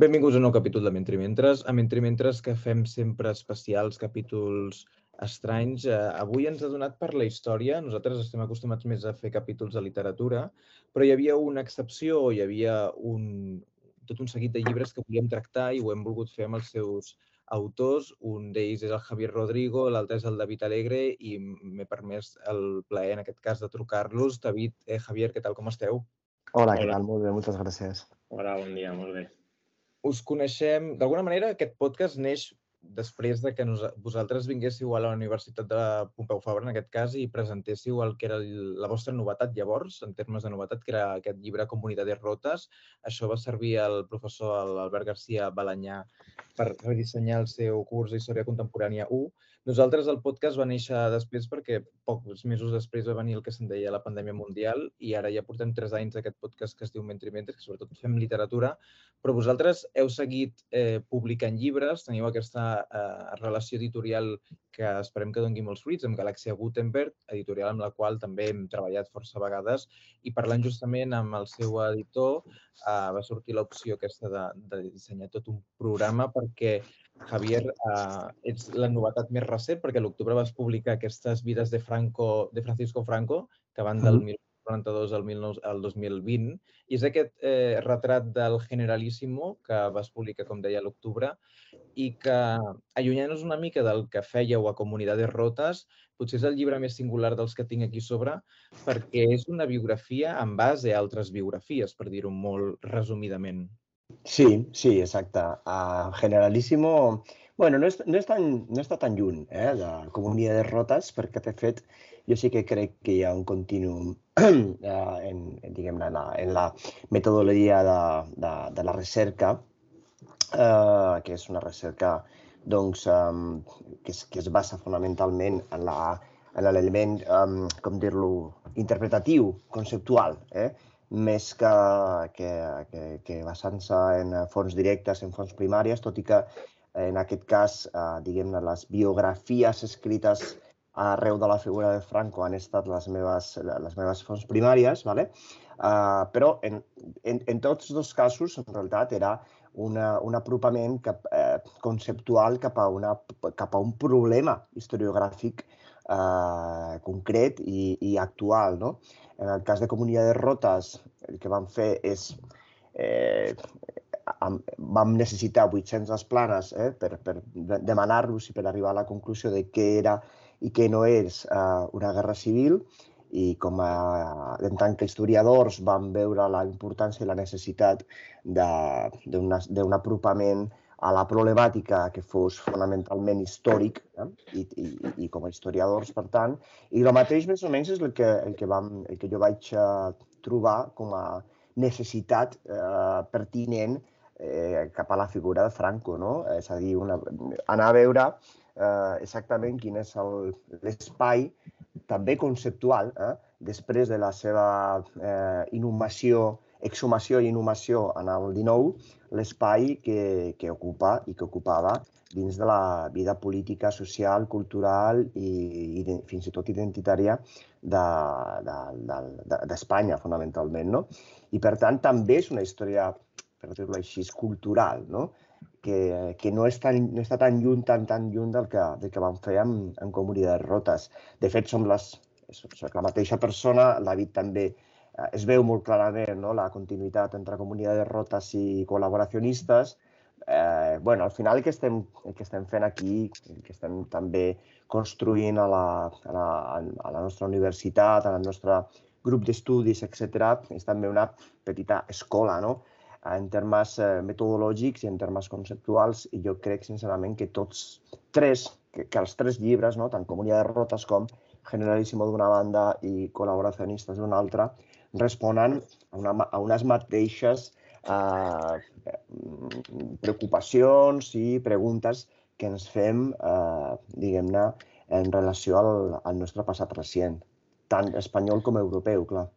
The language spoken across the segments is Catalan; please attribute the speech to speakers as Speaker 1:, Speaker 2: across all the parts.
Speaker 1: Benvinguts a un nou capítol de Mentri Mentres. A Mentri Mentres que fem sempre especials, capítols estranys. Eh, avui ens ha donat per la història. Nosaltres estem acostumats més a fer capítols de literatura, però hi havia una excepció, hi havia un, tot un seguit de llibres que volíem tractar i ho hem volgut fer amb els seus autors. Un d'ells és el Javier Rodrigo, l'altre és el David Alegre i m'he permès el plaer, en aquest cas, de trucar-los. David, eh, Javier, què tal, com esteu?
Speaker 2: Hola, què tal? Molt bé, moltes gràcies.
Speaker 3: Hola, bon dia, molt bé.
Speaker 1: Us coneixem... D'alguna manera, aquest podcast neix després de que nos, vosaltres vinguéssiu a la Universitat de Pompeu Fabra, en aquest cas, i presentéssiu el que era la vostra novetat llavors, en termes de novetat, que era aquest llibre Comunitats Rotes. Això va servir al professor Albert García Balanyà per redissenyar el seu curs d'Història Contemporània 1 nosaltres el podcast va néixer després perquè pocs mesos després va venir el que se'n deia la pandèmia mundial i ara ja portem tres anys d'aquest podcast que es diu Mentre Mentre, que sobretot fem literatura, però vosaltres heu seguit eh, publicant llibres, teniu aquesta eh, relació editorial que esperem que doni molts fruits amb Galàxia Gutenberg, editorial amb la qual també hem treballat força vegades. I parlant justament amb el seu editor eh, va sortir l'opció aquesta de, de dissenyar tot un programa perquè Javier, uh, ets la novetat més recent perquè a l'octubre vas publicar aquestes vides de, Franco, de Francisco Franco, que van del 1992 al, 19, al 2020, i és aquest eh, retrat del Generalíssimo que vas publicar, com deia, a l'octubre, i que, allunyant-nos una mica del que fèieu a Comunidades Rotes, potser és el llibre més singular dels que tinc aquí sobre, perquè és una biografia en base a altres biografies, per dir-ho molt resumidament.
Speaker 2: Sí, sí, exacte. Uh, Generalíssimo, bueno, no, és, no, és tan, no està tan lluny eh, de Comunitat de Rotes, perquè, de fet, jo sí que crec que hi ha un continuum uh, en, diguem en, la, en la metodologia de, de, de la recerca, uh, que és una recerca doncs, um, que, es, que es basa fonamentalment en la en l'element, um, com dir-lo, interpretatiu, conceptual, eh? Més que, que, que, que basant-se en fons directes, en fons primàries, tot i que en aquest cas, eh, diguem-ne, les biografies escrites arreu de la figura de Franco han estat les meves, les meves fonts primàries, ¿vale? Uh, però en, en, en tots dos casos, en realitat, era una, un apropament cap, eh, conceptual cap a, una, cap a un problema historiogràfic eh, concret i, i actual. No? En el cas de Comunitats Rotes, el que vam fer és eh, vam necessitar 800 planes eh, per, per demanar-los i per arribar a la conclusió de què era i què no és eh, una guerra civil. I com a, en tant que historiadors vam veure la importància i la necessitat d'un apropament a la problemàtica que fos fonamentalment històric eh? I, i, i com a historiadors, per tant. I el mateix més o menys és el que, el que, vam, el que jo vaig uh, trobar com a necessitat uh, pertinent eh, cap a la figura de Franco, no? És a dir, una, anar a veure eh, exactament quin és l'espai també conceptual, eh, després de la seva eh, inhumació exhumació i inhumació en el 19, l'espai que, que ocupa i que ocupava dins de la vida política, social, cultural i, i de, fins i tot identitària d'Espanya, de, de, fonamentalment. No? I, per tant, també és una història, per dir-ho així, cultural, no? que, que no, és tan, no està tan lluny, tan, tan lluny del que, del que vam fer amb, amb Comunitats Rotes. De fet, som les, som la mateixa persona, David també es veu molt clarament no? la continuïtat entre comunitats rotes i col·laboracionistes. Eh, bueno, al final el que, estem, el que estem fent aquí, el que estem també construint a la, a la, a la nostra universitat, a la nostra grup d'estudis, etc., és també una petita escola, no? en termes eh, metodològics i en termes conceptuals, i jo crec sincerament que tots tres, que, que els tres llibres, no? tant Comunitats Rotes com Generalíssimo d'una banda i Col·laboracionistes d'una altra, responen a, una, a unes mateixes eh, preocupacions i preguntes que ens fem, eh, diguem-ne, en relació al, al nostre passat recent, tant espanyol com europeu, clar.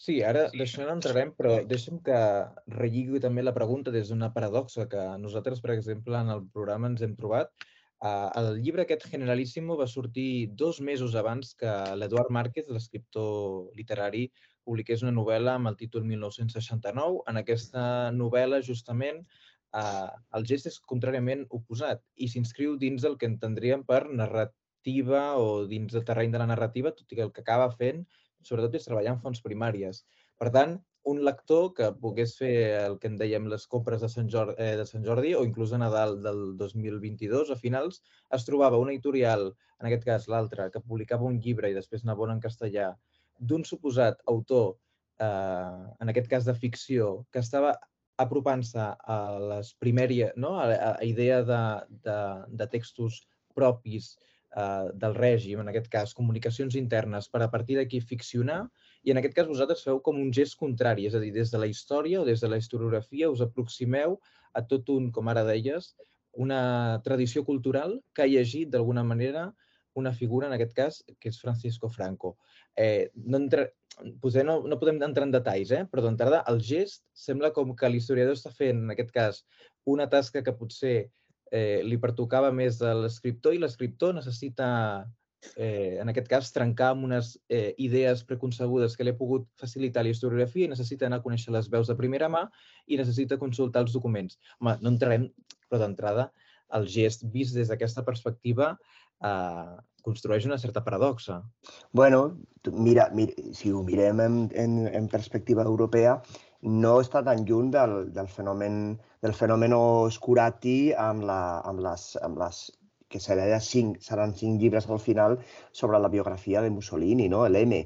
Speaker 1: Sí, ara d'això no entrarem, però deixa'm que relligui també la pregunta des d'una paradoxa que nosaltres, per exemple, en el programa ens hem trobat. Uh, el llibre aquest Generalíssimo va sortir dos mesos abans que l'Eduard Márquez, l'escriptor literari, publiqués una novel·la amb el títol 1969. En aquesta novel·la, justament, eh, el gest és contràriament oposat i s'inscriu dins del que entendríem per narrativa o dins del terreny de la narrativa, tot i que el que acaba fent, sobretot, és treballar en fonts primàries. Per tant, un lector que pogués fer el que en dèiem les compres de Sant, Jordi, eh, de Sant Jordi o inclús a Nadal del 2022 a finals, es trobava una editorial, en aquest cas l'altra, que publicava un llibre i després anava en castellà, d'un suposat autor, eh, en aquest cas de ficció, que estava apropant-se a les primèries, no? a, a, a idea de, de, de textos propis eh, del règim, en aquest cas comunicacions internes, per a partir d'aquí ficcionar, i en aquest cas vosaltres feu com un gest contrari, és a dir, des de la història o des de la historiografia us aproximeu a tot un, com ara deies, una tradició cultural que ha llegit d'alguna manera una figura, en aquest cas, que és Francisco Franco. Eh, no, entre, potser no, no podem entrar en detalls, eh? però d'entrada el gest sembla com que l'historiador està fent, en aquest cas, una tasca que potser eh, li pertocava més a l'escriptor i l'escriptor necessita, eh, en aquest cas, trencar amb unes eh, idees preconcebudes que li ha pogut facilitar la historiografia i necessita anar a conèixer les veus de primera mà i necessita consultar els documents. Home, no entrarem, però d'entrada, el gest vist des d'aquesta perspectiva eh, construeix una certa paradoxa.
Speaker 2: Bueno, mira, mira si ho mirem en, en, en perspectiva europea, no està tan lluny del, del fenomen del fenomen Oscurati amb, la, amb, les, amb les que serà cinc, seran cinc llibres al final sobre la biografia de Mussolini, no? l'M.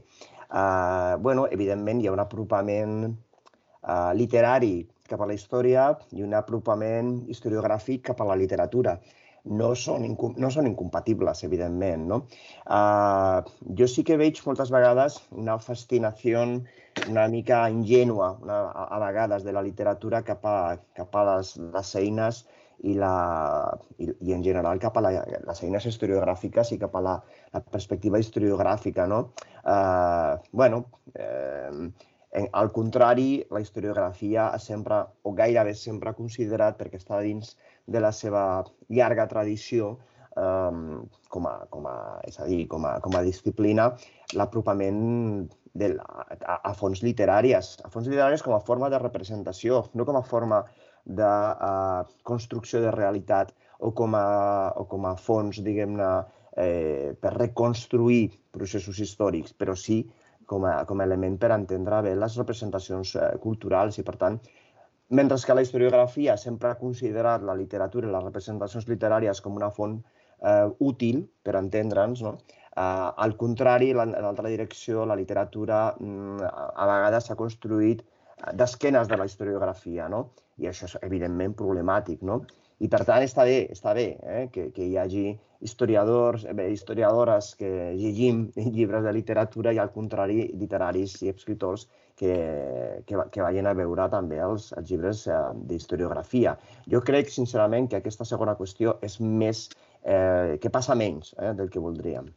Speaker 2: Uh, bueno, evidentment hi ha un apropament uh, literari cap a la història i un apropament historiogràfic cap a la literatura no són, no són incompatibles, evidentment. No? Uh, jo sí que veig moltes vegades una fascinació una mica ingènua una, a, a vegades de la literatura cap a, cap a les, les eines i, la, i, i en general cap a la, les eines historiogràfiques i cap a la, la perspectiva historiogràfica. No? Uh, bueno, eh, al contrari, la historiografia ha sempre, o gairebé sempre, ha considerat, perquè està dins de la seva llarga tradició, um, com, a, com, a, és a dir, com a, com a disciplina, l'apropament a, a fonts literàries, a fonts literàries com a forma de representació, no com a forma de uh, construcció de realitat o com a, o com a fons, diguem-ne, eh, per reconstruir processos històrics, però sí com a, com a element per entendre bé les representacions eh, culturals i, per tant, mentre que la historiografia sempre ha considerat la literatura i les representacions literàries com una font eh, útil per entendre'ns, no? eh, al contrari, en l'altra direcció, la literatura mm, a vegades s'ha construït d'esquenes de la historiografia, no? I això és evidentment problemàtic, no? I per tant està bé, està bé eh? que, que hi hagi historiadors, bé, historiadores que llegim llibres de literatura i al contrari literaris i escriptors que, que, que vagin a veure també els, els llibres eh, d'historiografia. Jo crec, sincerament, que aquesta segona qüestió és més, eh, que passa menys eh, del que voldríem.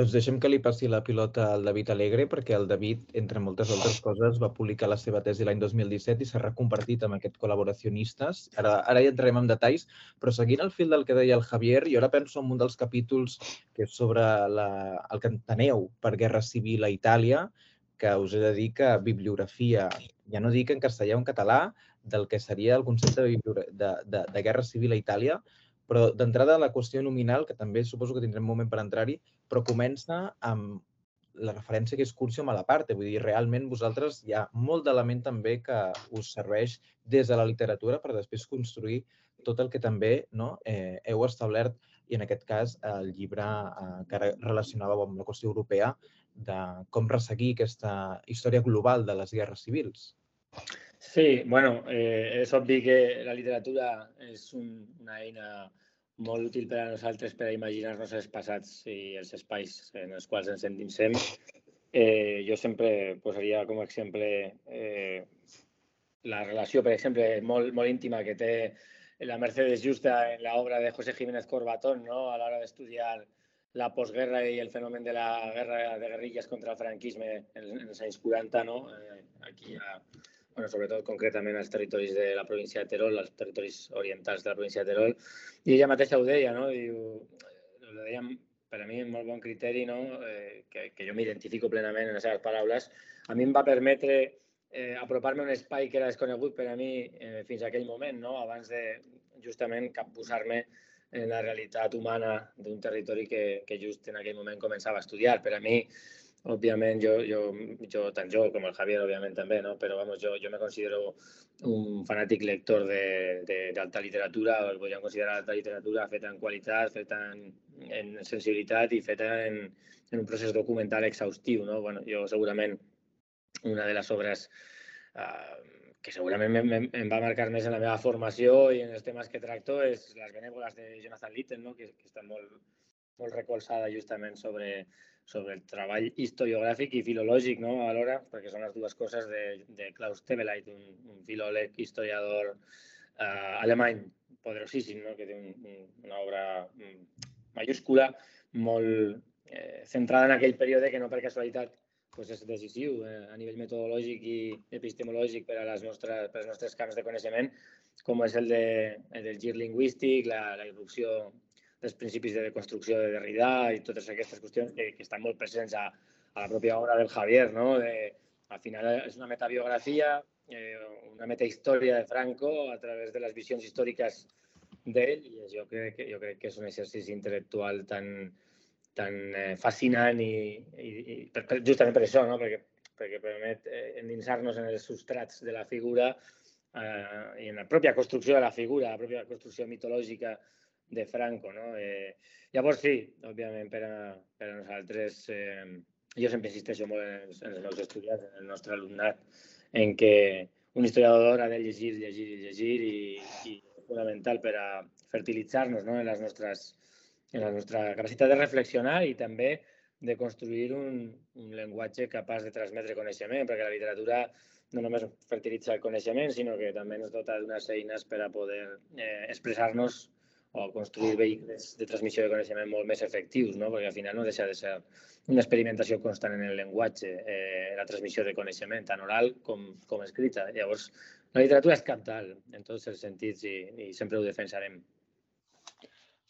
Speaker 1: Doncs deixem que li passi la pilota al David Alegre, perquè el David, entre moltes altres coses, va publicar la seva tesi l'any 2017 i s'ha reconvertit amb aquest col·laboracionistes. Ara, ara ja entrarem en detalls, però seguint el fil del que deia el Javier, jo ara penso en un dels capítols que és sobre la, el que enteneu per Guerra Civil a Itàlia, que us he de dir que bibliografia, ja no dic en castellà o en català, del que seria el concepte de, de, de, de Guerra Civil a Itàlia, però d'entrada la qüestió nominal, que també suposo que tindrem moment per entrar-hi, però comença amb la referència que és Curcio Malaparte. Vull dir, realment vosaltres hi ha molt d'element també que us serveix des de la literatura per després construir tot el que també no, eh, heu establert i en aquest cas el llibre eh, que relacionava amb la qüestió europea de com resseguir aquesta història global de les guerres civils.
Speaker 3: Sí, bueno, eh, és obvi que la literatura és un, una eina molt útil per a nosaltres per a imaginar-nos els passats i els espais en els quals ens endinsem. Eh, jo sempre posaria com a exemple eh, la relació, per exemple, molt, molt íntima que té la Mercedes Justa en l'obra de José Jiménez Corbatón no? a l'hora d'estudiar la postguerra i el fenomen de la guerra de guerrilles contra el franquisme en, en els anys 40, no? Eh, aquí a, bueno, sobretot concretament als territoris de la província de Terol, als territoris orientals de la província de Terol, i ella mateixa ho deia, no? Diu, ho dèiem per a mi, un molt bon criteri, no? eh, que, que jo m'identifico plenament en les seves paraules, a mi em va permetre eh, apropar-me a un espai que era desconegut per a mi eh, fins a aquell moment, no? abans de justament capbussar-me en la realitat humana d'un territori que, que just en aquell moment començava a estudiar. Per a mi, òbviament, jo, jo, jo, tant jo com el Javier, òbviament també, no? però vamos, jo, jo me considero un fanàtic lector d'alta literatura, el podríem considerar alta literatura feta en qualitat, feta en, en sensibilitat i feta en, en un procés documental exhaustiu. No? Bueno, jo segurament una de les obres uh, que segurament em, em va marcar més en la meva formació i en els temes que tracto és Les benèvoles de Jonathan Little, no? que, que està molt, molt recolzada sobre, sobre el treball historiogràfic i filològic no? alhora, perquè són les dues coses de, de Klaus Tebeleit, un, un filòleg, historiador eh, alemany poderosíssim, no? que té un, un, una obra mm, mayúscula molt eh, centrada en aquell període que no per casualitat pues és decisiu eh, a nivell metodològic i epistemològic per a les nostres, per als nostres camps de coneixement, com és el, de, el del gir lingüístic, la, la irrupció dels principis de construcció de Derrida i totes aquestes qüestions que, que estan molt presents a, a la pròpia obra del Javier. No? De, al final és una metabiografia, eh, una metahistòria de Franco a través de les visions històriques d'ell i jo crec, que, jo crec que és un exercici intel·lectual tan, tan eh, fascinant i, i, i per, per, justament per això, no? perquè, perquè permet eh, endinsar-nos en els substrats de la figura eh, i en la pròpia construcció de la figura, la pròpia construcció mitològica de Franco. No? Eh, llavors, sí, òbviament, per a, per a nosaltres, eh, jo sempre insisteixo molt en els, en els meus estudiants, en el nostre alumnat, en que un historiador ha de llegir, llegir i llegir i, i és fonamental per a fertilitzar-nos no? en, les nostres, en la nostra capacitat de reflexionar i també de construir un, un llenguatge capaç de transmetre coneixement, perquè la literatura no només fertilitza el coneixement, sinó que també ens dota d'unes eines per a poder eh, expressar-nos o construir vehicles de transmissió de coneixement molt més efectius, no? perquè al final no deixa de ser una experimentació constant en el llenguatge, eh, la transmissió de coneixement, tant oral com, com escrita. Llavors, la literatura és captal en tots els sentits i, i sempre ho defensarem.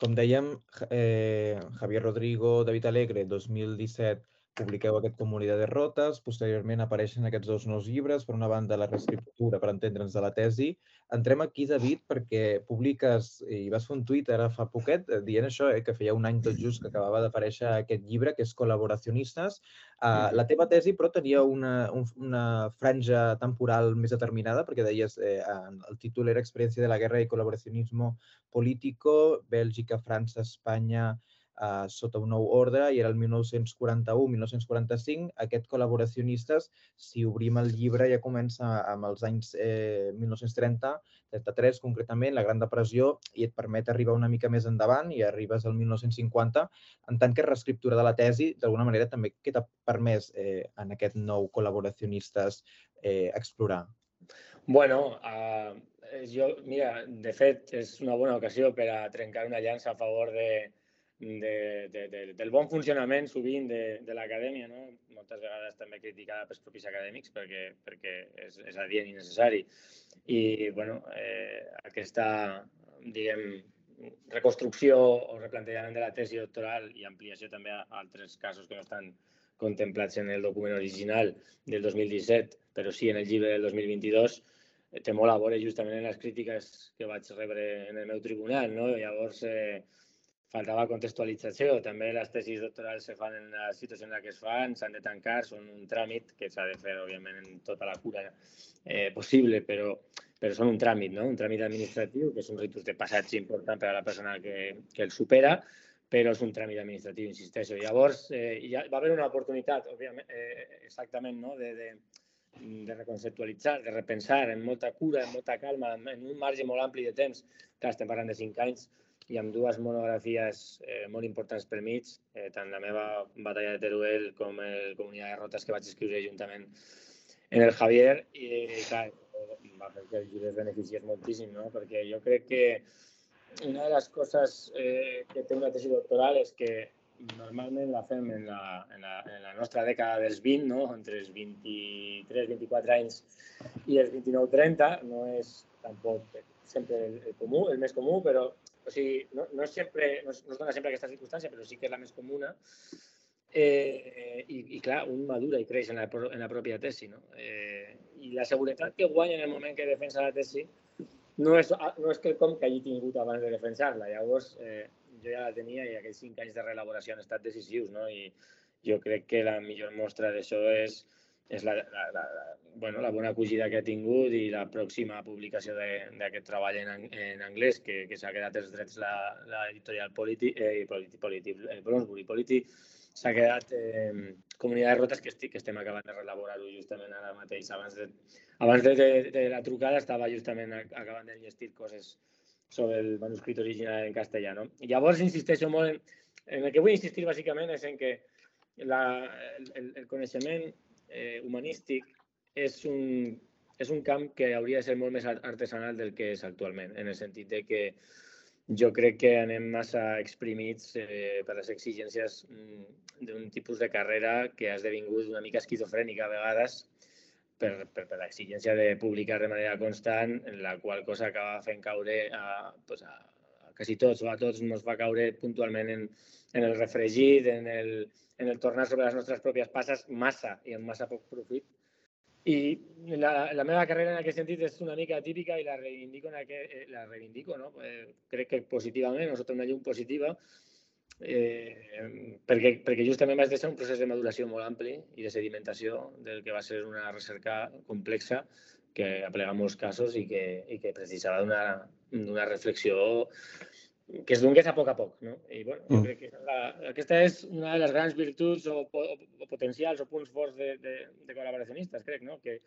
Speaker 1: Com dèiem, eh, Javier Rodrigo, David Alegre, 2017, publiqueu aquest Comunitat de Rotes, posteriorment apareixen aquests dos nous llibres, per una banda la reescriptura, per entendre'ns de la tesi. Entrem aquí, David, perquè publiques i vas fer un tuit ara fa poquet eh, dient això, eh, que feia un any tot just que acabava d'aparèixer aquest llibre, que és Col·laboracionistes. Uh, la teva tesi, però, tenia una, un, una franja temporal més determinada, perquè deies, eh, el títol era Experiència de la guerra i col·laboracionisme político, Bèlgica, França, Espanya, eh, sota un nou ordre i era el 1941-1945. Aquest col·laboracionistes, si obrim el llibre, ja comença amb els anys eh, 1930, 33 concretament, la Gran Depressió, i et permet arribar una mica més endavant i arribes al 1950. En tant que reescriptura de la tesi, d'alguna manera també què t'ha permès eh, en aquest nou col·laboracionistes eh, explorar?
Speaker 3: Bueno, uh, jo, mira, de fet, és una bona ocasió per a trencar una llança a favor de, de, de, de, del bon funcionament sovint de, de l'acadèmia, no? moltes vegades també criticada pels propis acadèmics perquè, perquè és, és adient i necessari. I bueno, eh, aquesta diguem, reconstrucció o replantejament de la tesi doctoral i ampliació també a altres casos que no estan contemplats en el document original del 2017, però sí en el llibre del 2022, té molt a veure justament en les crítiques que vaig rebre en el meu tribunal. No? Llavors, eh, faltava contextualització. També les tesis doctorals se fan en la situació en la que es fan, s'han de tancar, són un tràmit que s'ha de fer, òbviament, en tota la cura eh, possible, però, però són un tràmit, no? un tràmit administratiu, que és un ritus de passatge important per a la persona que, que el supera, però és un tràmit administratiu, insisteixo. Llavors, eh, ja va haver una oportunitat, òbviament, eh, exactament, no? de, de, de reconceptualitzar, de repensar en molta cura, en molta calma, en un marge molt ampli de temps, clar, estem parlant de cinc anys, i amb dues monografies eh, molt importants per mig, eh, tant la meva batalla de Teruel com el Comunitat de Rotes que vaig escriure juntament en el Javier i, clar, va fer que el llibre es beneficiés moltíssim, no? perquè jo crec que una de les coses eh, que té una tesi doctoral és que normalment la fem en la, en la, en la nostra dècada dels 20, no? entre els 23-24 anys i els 29-30, no és tampoc sempre el, el comú, el més comú, però o sigui, no, no, és sempre, no, es, no es dona sempre aquesta circumstància, però sí que és la més comuna, eh, i, i un madura i creix en la, en la pròpia tesi, no? Eh, la seguretat que guanya en el moment que defensa la tesi no és, no és quelcom que hagi tingut abans de defensar-la. Llavors, eh, jo ja la tenia i aquells cinc anys de reelaboració han estat decisius, no? I jo crec que la millor mostra d'això és és la, la, la, bueno, la bona acogida que ha tingut i la pròxima publicació d'aquest treball en, en anglès, que, que s'ha quedat els drets l'editorial Politi, eh, Politi, Politi, eh, Bronsbury Politi, s'ha quedat eh, Comunitat de Rotes, que, estic, que estem acabant de relaborar-ho justament ara mateix. Abans, de, abans de, de, de la trucada estava justament acabant de llegir coses sobre el manuscrit original en castellà. No? Llavors, insisteixo molt en, en el que vull insistir bàsicament és en que la, el, el coneixement eh, humanístic és un, és un camp que hauria de ser molt més artesanal del que és actualment, en el sentit de que jo crec que anem massa exprimits eh, per les exigències mm, d'un tipus de carrera que ha esdevingut una mica esquizofrènica a vegades per, per, per l'exigència de publicar de manera constant, la qual cosa acaba fent caure a, pues a quasi tots o a tots ens va caure puntualment en, en el refregit, en el, en el tornar sobre les nostres pròpies passes massa i amb massa poc profit. I la, la meva carrera en aquest sentit és una mica típica i la reivindico, en aquest, eh, la reivindico no? eh, crec que positivament, sota una llum positiva, eh, perquè, perquè justament vaig deixar un procés de maduració molt ampli i de sedimentació del que va ser una recerca complexa que aplega molts casos i que, i que precisava d'una reflexió que es donés a poc a poc. No? I bueno, jo mm. crec que la, aquesta és una de les grans virtuts o, o, o potencials o punts forts de, de, de col·laboracionistes, crec, no? que,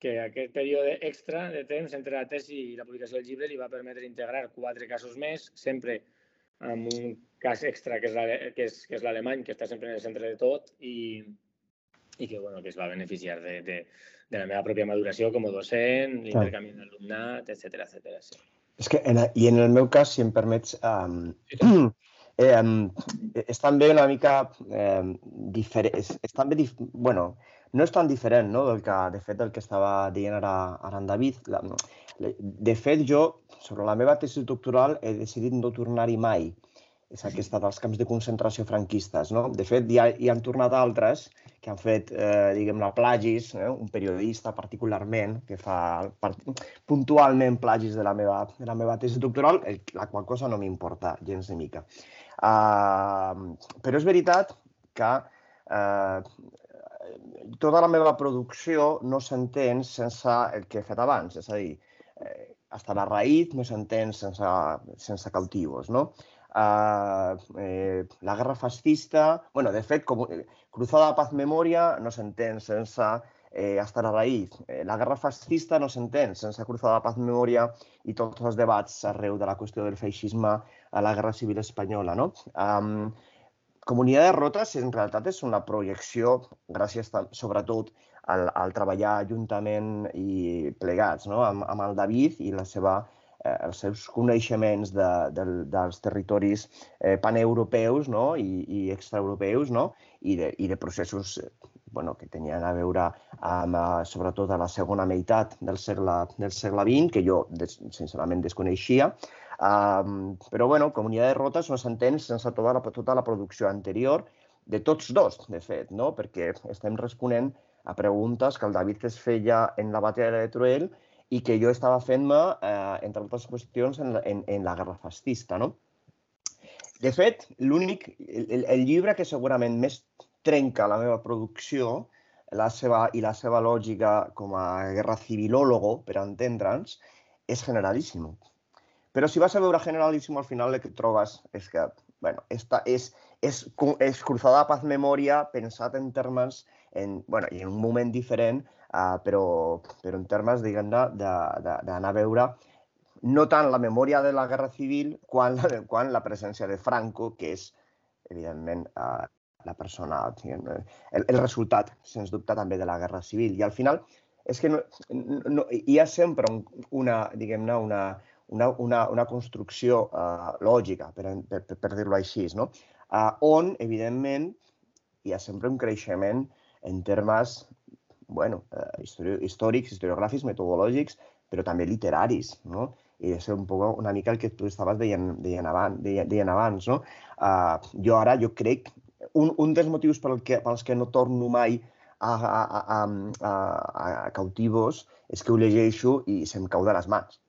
Speaker 3: que aquest període extra de temps entre la tesi i la publicació del llibre li va permetre integrar quatre casos més, sempre amb un cas extra que és, que és l'alemany, que està sempre en el centre de tot i, i que, bueno, que es va beneficiar de, de, de la meva pròpia maduració com a docent, l'intercanvi d'alumnat, etc etc. Sí.
Speaker 2: És que, en, i en el meu cas, si em permets, um, eh, um, és també una mica eh, diferent, és, és també, dif bueno, no és tan diferent no, del que, de fet, del que estava dient ara, ara en David. La, de fet, jo, sobre la meva tesi doctoral, he decidit no tornar-hi mai és aquesta dels camps de concentració franquistes. No? De fet, hi, ha, hi han tornat altres que han fet, eh, diguem-ne, plagis, eh? un periodista particularment, que fa part, puntualment plagis de la meva, de la meva tesi doctoral, la qual cosa no m'importa gens ni mica. Uh, però és veritat que uh, tota la meva producció no s'entén sense el que he fet abans, és a dir, eh, hasta la no s'entén sense, sense cautivos, no? Uh, eh, la guerra fascista, bueno, de fet, com, eh, Cruzada Paz Memoria no s'entén sense eh, hasta la raïz. Eh, la guerra fascista no s'entén sense Cruzada Paz Memoria i tots els debats arreu de la qüestió del feixisme a la Guerra Civil Espanyola. No? Um, Comunitat de Rotes, en realitat, és una projecció, gràcies sobretot al, al treballar juntament i plegats no? amb, amb el David i la seva eh, els seus coneixements de, de, dels territoris eh, paneuropeus no? I, i extraeuropeus no? I, de, i de processos bueno, que tenien a veure amb, eh, sobretot a la segona meitat del segle, del segle XX, que jo des, sincerament desconeixia. Um, però, bueno, Comunitat de Rotes no s'entén sense tota la, tota la producció anterior de tots dos, de fet, no? perquè estem responent a preguntes que el David es feia en la batalla de Truel i que jo estava fent-me, eh, entre altres qüestions, en en, en la guerra fascista. No? De fet, l'únic, el, el llibre que segurament més trenca la meva producció la seva, i la seva lògica com a guerra civilòlogo, per entendre'ns, és Generalíssimo. Però si vas a veure Generalíssimo, al final el que trobes és que, bueno, esta és, és, és Cruzada Paz Memòria pensat en termes, en, bueno, i en un moment diferent, uh, però, però en termes, diguem-ne, d'anar a veure no tant la memòria de la Guerra Civil quan la, quan la presència de Franco, que és, evidentment, uh, la persona, el, el resultat, sens dubte, també de la Guerra Civil. I al final és que no, no, hi ha sempre una, diguem-ne, una, una, una, una construcció uh, lògica, per, per, per dir-ho així, no? Uh, on, evidentment, hi ha sempre un creixement en termes bueno, eh, històrics, historiogràfics, metodològics, però també literaris. No? i és un poc una mica el que tu estaves deient, deient, abans, deient, deient abans, no? Uh, jo ara, jo crec, un, un dels motius pel que, pels que no torno mai a, a, a, a, a cautivos és que ho llegeixo i se'm cau de les mans.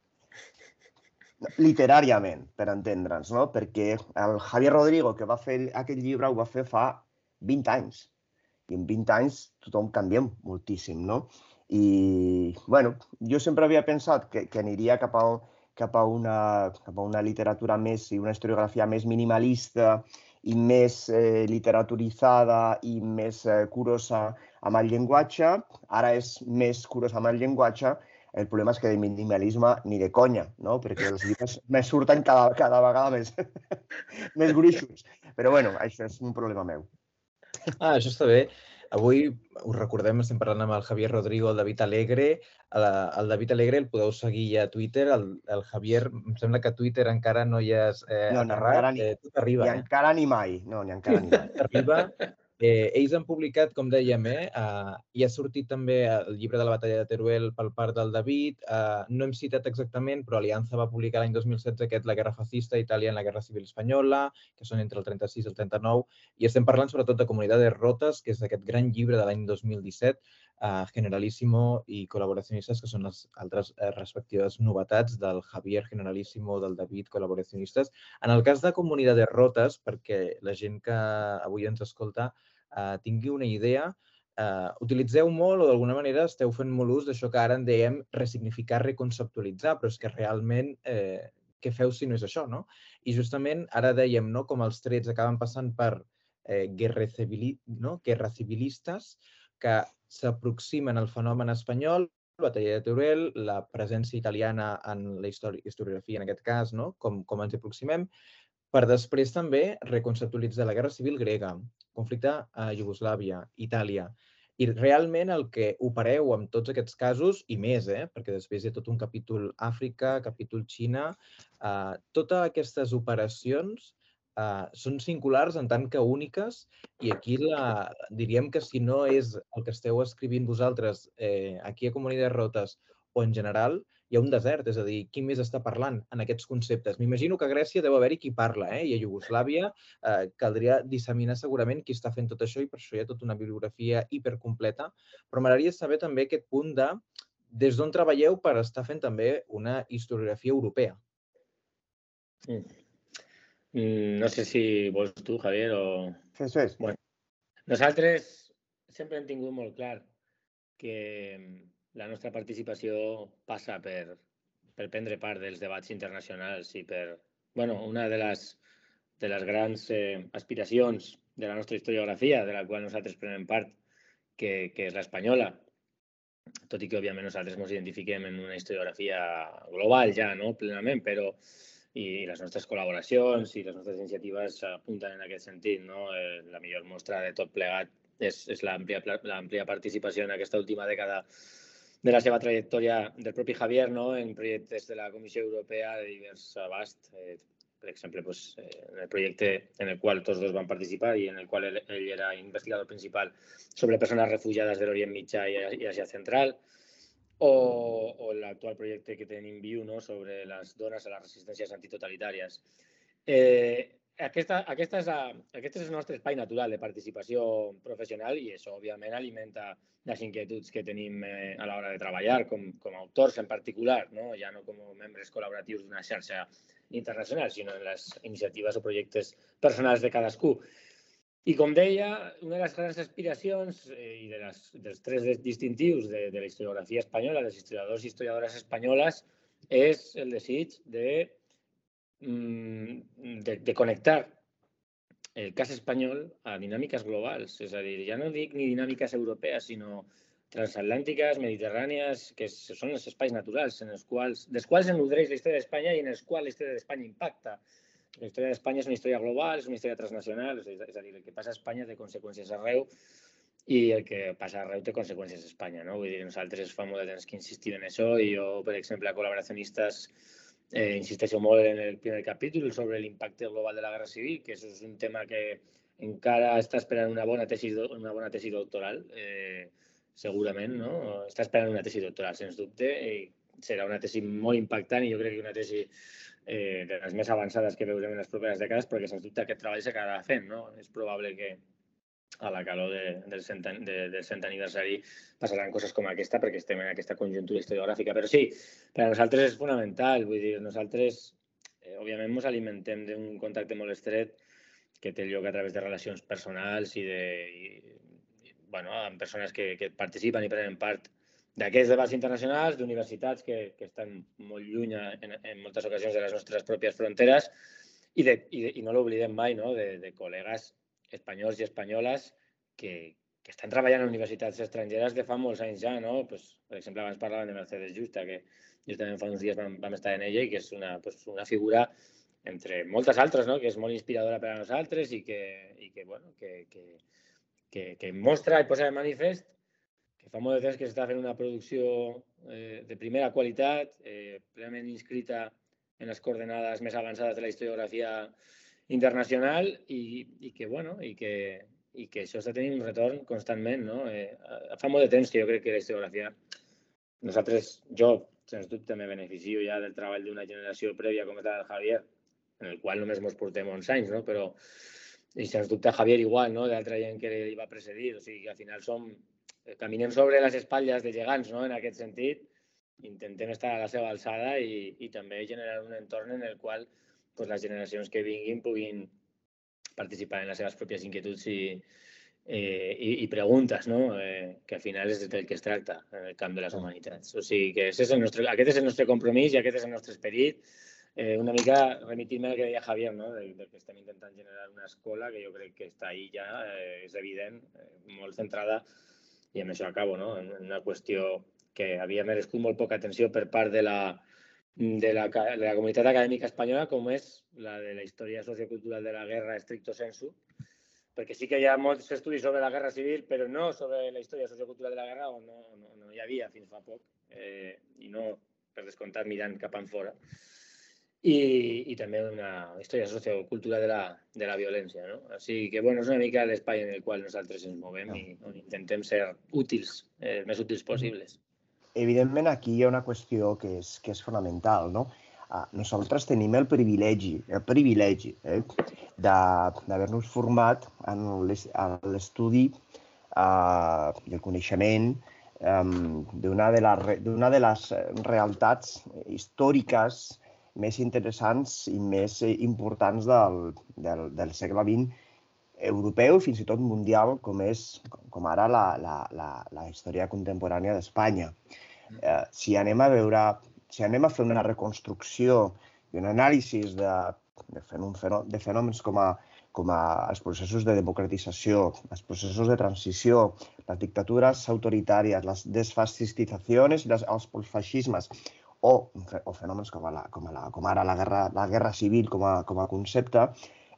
Speaker 2: Literàriament, per entendre'ns, no? Perquè el Javier Rodrigo, que va fer aquest llibre, ho va fer fa 20 anys. I en 20 anys tothom canvia moltíssim, no? I, bueno, jo sempre havia pensat que, que aniria cap a, cap a, una, cap a una literatura més i una historiografia més minimalista i més eh, literaturitzada i més eh, curosa amb el llenguatge. Ara és més curosa amb el llenguatge. El problema és que de minimalisme ni de conya, no? perquè els llibres me surten cada, cada vegada més, més gruixos. Però bueno, això és un problema meu.
Speaker 1: Ah, això està bé. Avui us recordem, estem parlant amb el Javier Rodrigo, el David Alegre. El, el David Alegre el podeu seguir a Twitter. El, el Javier, em sembla que a Twitter encara no hi has eh,
Speaker 2: no,
Speaker 1: aterrat.
Speaker 2: Encara ni,
Speaker 1: eh, tot arriba,
Speaker 2: ni
Speaker 1: eh?
Speaker 2: encara ni mai. No, ni encara ni mai.
Speaker 1: arriba. Eh, ells han publicat, com dèiem, eh, uh, i ha sortit també el llibre de la batalla de Teruel per part del David. Uh, no hem citat exactament, però Aliança va publicar l'any 2016 aquest La guerra fascista, Itàlia en la guerra civil espanyola, que són entre el 36 i el 39, i estem parlant sobretot de Comunidades Rotes, que és aquest gran llibre de l'any 2017, uh, Generalísimo i Col·laboracionistes, que són les altres uh, respectives novetats del Javier Generalísimo, del David Col·laboracionistes. En el cas de Comunidades Rotes, perquè la gent que avui ens escolta eh, tingui una idea, eh, utilitzeu molt o d'alguna manera esteu fent molt ús d'això que ara en dèiem resignificar, reconceptualitzar, però és que realment eh, què feu si no és això, no? I justament ara dèiem no, com els trets acaben passant per eh, guerra, no? guerra civilistes que s'aproximen al fenomen espanyol, la batalla de Teruel, la presència italiana en la historiografia, en aquest cas, no? com, com ens aproximem, per després també reconceptualitzar la guerra civil grega, conflicte a Iugoslàvia, Itàlia. I realment el que opereu amb tots aquests casos, i més, eh? perquè després hi ha tot un capítol Àfrica, capítol Xina, eh, totes aquestes operacions eh, són singulars en tant que úniques i aquí la, diríem que si no és el que esteu escrivint vosaltres eh, aquí a Comunitats Rotes o en general, hi ha un desert, és a dir, qui més està parlant en aquests conceptes? M'imagino que a Grècia deu haver-hi qui parla, eh? i a Iugoslàvia eh, caldria disseminar segurament qui està fent tot això i per això hi ha tota una bibliografia hipercompleta, però m'agradaria saber també aquest punt de des d'on treballeu per estar fent també una historiografia europea.
Speaker 3: Mm. mm no sé si vols tu, Javier, o...
Speaker 2: Fes, fes.
Speaker 3: Bueno, nosaltres sempre hem tingut molt clar que la nostra participació passa per, per prendre part dels debats internacionals i per, bueno, una de les, de les grans eh, aspiracions de la nostra historiografia, de la qual nosaltres prenem part, que, que és l'espanyola, tot i que, òbviament, nosaltres ens identifiquem en una historiografia global ja, no?, plenament, però i les nostres col·laboracions i les nostres iniciatives apunten en aquest sentit, no? Eh, la millor mostra de tot plegat és, és l'àmplia participació en aquesta última dècada de la seva trajectòria del propi Javier no? en projectes de la Comissió Europea de divers abast. Eh, per exemple, pues, eh, en el projecte en el qual tots dos van participar i en el qual ell, ell era investigador principal sobre persones refugiades de l'Orient Mitjà i, i Àsia Central, o, o l'actual projecte que tenim viu no? sobre les dones a les resistències antitotalitàries. Eh, aquesta, aquesta és la, aquest és el nostre espai natural de participació professional i això, òbviament, alimenta les inquietuds que tenim eh, a l'hora de treballar, com, com a autors en particular, no? ja no com a membres col·laboratius d'una xarxa internacional, sinó en les iniciatives o projectes personals de cadascú. I com deia, una de les grans aspiracions eh, i de les, dels tres distintius de, de la historiografia espanyola, dels historiadors i historiadores espanyoles, és el desig de de, de connectar el cas espanyol a dinàmiques globals. És a dir, ja no ni dinàmiques europees, sinó transatlàntiques, mediterrànies, que són els espais naturals en els quals, dels quals enudreix la història d'Espanya i en els quals la història d'Espanya impacta. La història d'Espanya és una història global, és una història transnacional, és a dir, el que passa a Espanya té conseqüències arreu i el que passa arreu té conseqüències a Espanya. No? Vull dir, nosaltres fa de temps que insistim en això i jo, per exemple, a col·laboracionistes Eh, insisteixo molt en el primer capítol sobre l'impacte global de la Guerra Civil, que això és un tema que encara està esperant una bona tesi, una bona tesi doctoral, eh, segurament, no? Està esperant una tesi doctoral, sens dubte, i serà una tesi molt impactant i jo crec que una tesi eh, de les més avançades que veurem en les properes dècades, perquè sens dubte aquest treball s'acabarà fent. No? És probable que a la calor de, del, cent, de, del cent aniversari passaran coses com aquesta perquè estem en aquesta conjuntura historiogràfica. Però sí, per a nosaltres és fonamental. Vull dir, nosaltres, eh, òbviament, ens alimentem d'un contacte molt estret que té lloc a través de relacions personals i de, i, bueno, amb persones que, que participen i prenen part d'aquests debats internacionals, d'universitats que, que estan molt lluny en, en moltes ocasions de les nostres pròpies fronteres i, de, i, de, i no l'oblidem mai, no? de, de col·legues espanyols i espanyoles que, que estan treballant en universitats estrangeres de fa molts anys ja, no? Pues, per exemple, abans parlaven de Mercedes Justa, que justament fa uns dies vam, vam estar en ella i que és una, pues, una figura entre moltes altres, no? que és molt inspiradora per a nosaltres i que, i que, bueno, que, que, que, que mostra i posa de manifest que fa molt de temps que s'està fent una producció eh, de primera qualitat, eh, plenament inscrita en les coordenades més avançades de la historiografia internacional i, i que, bueno, i que, i que això està tenint un retorn constantment. No? Eh, fa molt de temps que jo crec que la historiografia, nosaltres, jo, sens dubte, me beneficio ja del treball d'una generació prèvia com és la del Javier, en el qual només ens portem 11 anys, no? però i sens dubte Javier igual, no? d'altra gent que li va precedir, o sigui que al final som, eh, caminem sobre les espatlles de gegants no? en aquest sentit, intentem estar a la seva alçada i, i també generar un entorn en el qual pues, les generacions que vinguin puguin participar en les seves pròpies inquietuds i, eh, i, i preguntes, no? eh, que al final és del que es tracta en el camp de les humanitats. O sigui que és el nostre, aquest és el nostre compromís i aquest és el nostre esperit eh, una mica remitir-me al que deia Javier, no? de, de que estem intentant generar una escola que jo crec que està ahí ja, eh, és evident, eh, molt centrada, i amb això acabo, no? en una qüestió que havia merescut molt poca atenció per part de la, de la, de la comunitat acadèmica espanyola, com és la de la història sociocultural de la guerra estricto sensu, perquè sí que hi ha molts estudis sobre la guerra civil, però no sobre la història sociocultural de la guerra, on no, no, no hi havia fins fa poc, eh, i no, per descomptat, mirant cap enfora. fora i, i també una història sociocultura de la, de la violència. No? O sigui que bueno, és una mica l'espai en el qual nosaltres ens movem i on intentem ser útils, eh, més útils possibles.
Speaker 2: Evidentment, aquí hi ha una qüestió que és, que és fonamental. No? Ah, nosaltres tenim el privilegi, el privilegi eh, d'haver-nos format en l'estudi eh, i el coneixement um, d'una de, la, de les realitats històriques més interessants i més eh, importants del, del, del segle XX europeu i fins i tot mundial, com és com ara la, la, la, la història contemporània d'Espanya. Mm. Eh, si anem a veure, si anem a fer una reconstrucció i un anàlisi de, de, fenòmens, de fenòmens com a, com a els processos de democratització, els processos de transició, les dictatures autoritàries, les desfascistitzacions les, els feixismes, o, o fenòmens com, a la, com, a la, com ara la guerra, la guerra civil com a, com a concepte,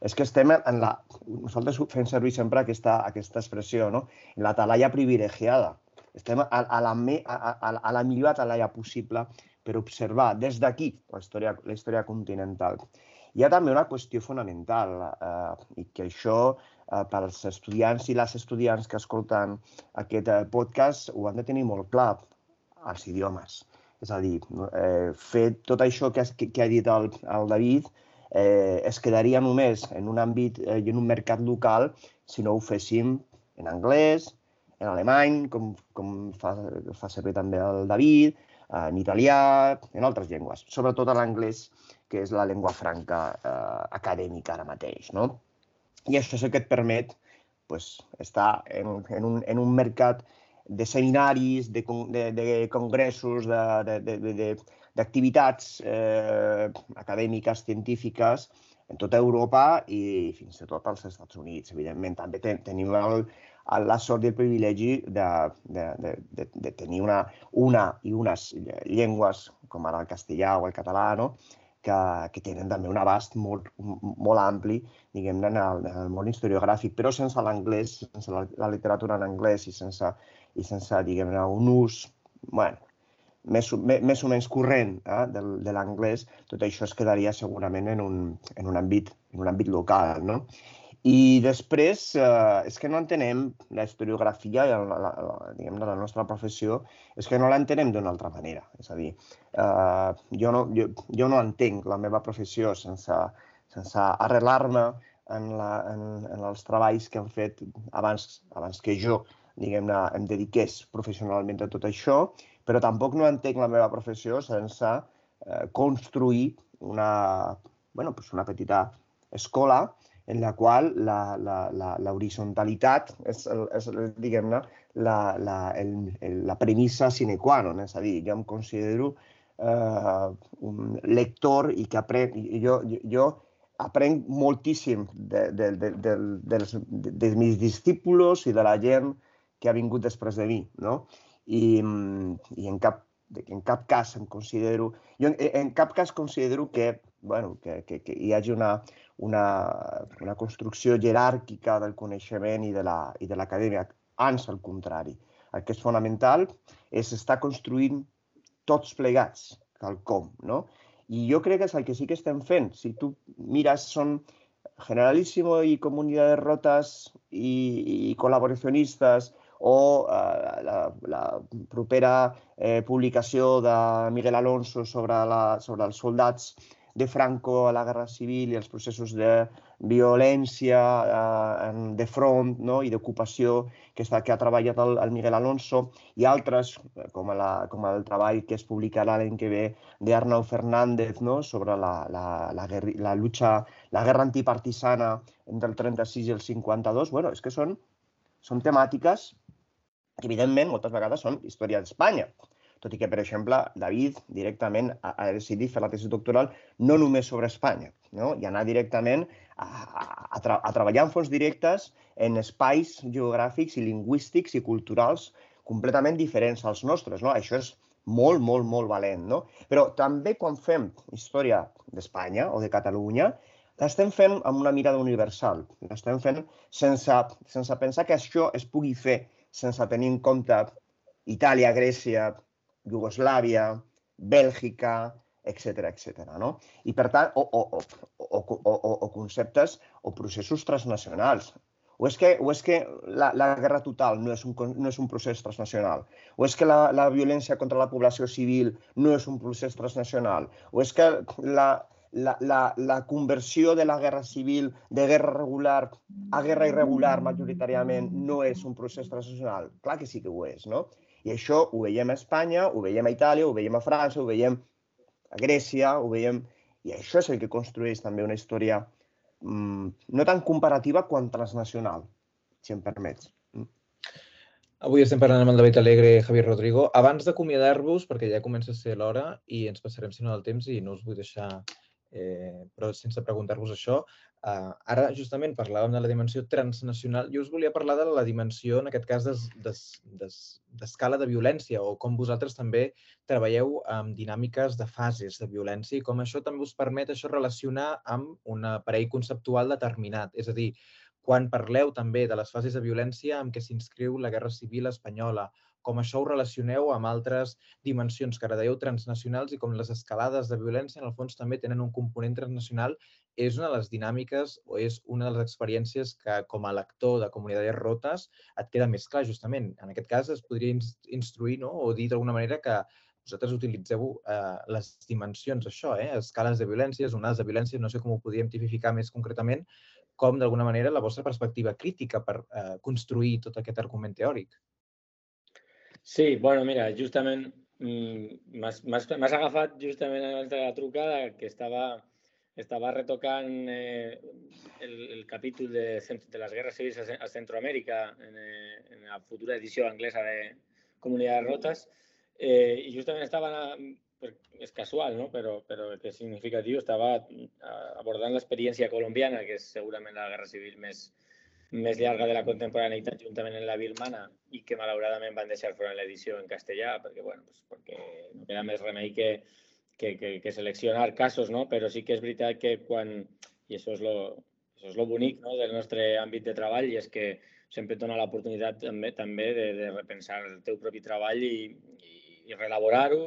Speaker 2: és que estem en la... Nosaltres fem servir sempre aquesta, aquesta expressió, no? En la talaia privilegiada. Estem a, a, la, a, a, a la millor atalaya possible per observar des d'aquí la història, la història continental. Hi ha també una qüestió fonamental eh, i que això eh, pels estudiants i les estudiants que escolten aquest eh, podcast ho han de tenir molt clar, els idiomes. És a dir, eh, fer tot això que, que, ha dit el, el David es quedaria només en un àmbit eh, i en un mercat local si no ho féssim en anglès, en alemany, com, com fa, fa servir també el David, en italià, en altres llengües, sobretot en l'anglès, que és la llengua franca eh, acadèmica ara mateix. No? I això és el que et permet pues, estar en, en, un, en un mercat de seminaris, de, de, de congressos, d'activitats eh, acadèmiques, científiques, en tota Europa i fins i tot als Estats Units. Evidentment, també ten, tenim el, la sort i el privilegi de, de, de, de, de tenir una, una i unes llengües, com ara el castellà o el català, no? que, que tenen també un abast molt, molt ampli, diguem-ne, en, el, en el món historiogràfic, però sense l'anglès, sense la, la literatura en anglès i sense i sense, diguem-ne, un ús, bueno, més, més o menys corrent eh, de, de l'anglès, tot això es quedaria segurament en un, en un, àmbit, en un àmbit local, no? I després, eh, és que no entenem la historiografia, la, la, la, diguem la nostra professió, és que no l'entenem d'una altra manera. És a dir, eh, jo, no, jo, jo no entenc la meva professió sense, sense arrelar-me en, la, en, en els treballs que han fet abans, abans que jo diguem-ne, em dediqués professionalment a tot això, però tampoc no entenc la meva professió sense eh, construir una, bueno, pues una petita escola en la qual horizontalitat és, és diguem-ne, la, la, el, el, la premissa sine qua non, és a dir, jo em considero eh, un lector i que aprenc, jo, jo, jo aprenc moltíssim de, de, de, de, dels, de, de mis discípulos i de la gent que ha vingut després de mi, no? I, i en cap en cap cas em considero... Jo en, en cap cas considero que, bueno, que, que, que hi hagi una, una, una construcció jeràrquica del coneixement i de l'acadèmia. La, Ans, al contrari. El que és fonamental és estar construint tots plegats quelcom, no? I jo crec que és el que sí que estem fent. Si tu mires, són Generalísimo i Comunitat de Rotes i, i col·laboracionistes o eh, la, la propera eh, publicació de Miguel Alonso sobre, la, sobre els soldats de Franco a la Guerra Civil i els processos de violència eh, de front no? i d'ocupació que, està, que ha treballat el, el Miguel Alonso i altres, com, la, com el treball que es publicarà l'any que ve d'Arnau Fernández no? sobre la, la, la, guerra, la, lucha, la guerra antipartisana entre el 36 i el 52, bueno, és que són, són temàtiques que, evidentment, moltes vegades són història d'Espanya tot i que, per exemple, David directament ha, ha decidit fer la tesi doctoral no només sobre Espanya, no? i anar directament a, a, tra a treballar en fons directes en espais geogràfics i lingüístics i culturals completament diferents als nostres. No? Això és molt, molt, molt valent. No? Però també quan fem història d'Espanya o de Catalunya, l'estem fent amb una mirada universal. L'estem fent sense, sense pensar que això es pugui fer sense tenir en compte Itàlia, Grècia, Iugoslàvia, Bèlgica, etc etc. no? I per tant, o, o, o, o, o, conceptes o processos transnacionals. O és que, o és que la, la guerra total no és, un, no és un procés transnacional? O és que la, la violència contra la població civil no és un procés transnacional? O és que la, la, la, la conversió de la guerra civil de guerra regular a guerra irregular majoritàriament no és un procés transnacional? Clar que sí que ho és, no? I això ho veiem a Espanya, ho veiem a Itàlia, ho veiem a França, ho veiem a Grècia, ho veiem... I això és el que construeix també una història mmm, no tan comparativa quan transnacional, si em permets. Mm.
Speaker 1: Avui estem parlant amb el David Alegre i Javier Rodrigo. Abans d'acomiadar-vos, perquè ja comença a ser l'hora i ens passarem, si no, del temps i no us vull deixar eh, però sense preguntar-vos això, eh, ara justament parlàvem de la dimensió transnacional. Jo us volia parlar de la dimensió, en aquest cas, d'escala de violència o com vosaltres també treballeu amb dinàmiques de fases de violència i com això també us permet això relacionar amb un aparell conceptual determinat. És a dir, quan parleu també de les fases de violència amb què s'inscriu la Guerra Civil Espanyola com això ho relacioneu amb altres dimensions que ara dèieu transnacionals i com les escalades de violència en el fons també tenen un component transnacional, és una de les dinàmiques o és una de les experiències que com a lector de comunitats rotes et queda més clar justament. En aquest cas es podria instruir no? o dir d'alguna manera que vosaltres utilitzeu eh, les dimensions, això, eh? escales de violències, onades de violència, no sé com ho podríem tipificar més concretament, com d'alguna manera la vostra perspectiva crítica per eh, construir tot aquest argument teòric.
Speaker 3: Sí, bueno, mira, justament mm, m'has agafat justament abans de la trucada que estava, estava retocant eh, el, el capítol de, de les guerres civils a, a Centroamèrica en, eh, en la futura edició anglesa de Comunitats Rotes eh, i justament estava, és casual, no? però, però que és significatiu, estava abordant l'experiència colombiana, que és segurament la guerra civil més, més llarga de la contemporaneïtat juntament amb la birmana i que malauradament van deixar fora l'edició en castellà perquè, bueno, pues perquè no queda més remei que, que, que, que seleccionar casos, no? però sí que és veritat que quan, i això és lo, això és lo bonic no? del nostre àmbit de treball i és que sempre et dona l'oportunitat també, també de, de repensar el teu propi treball i, i, i relaborar-ho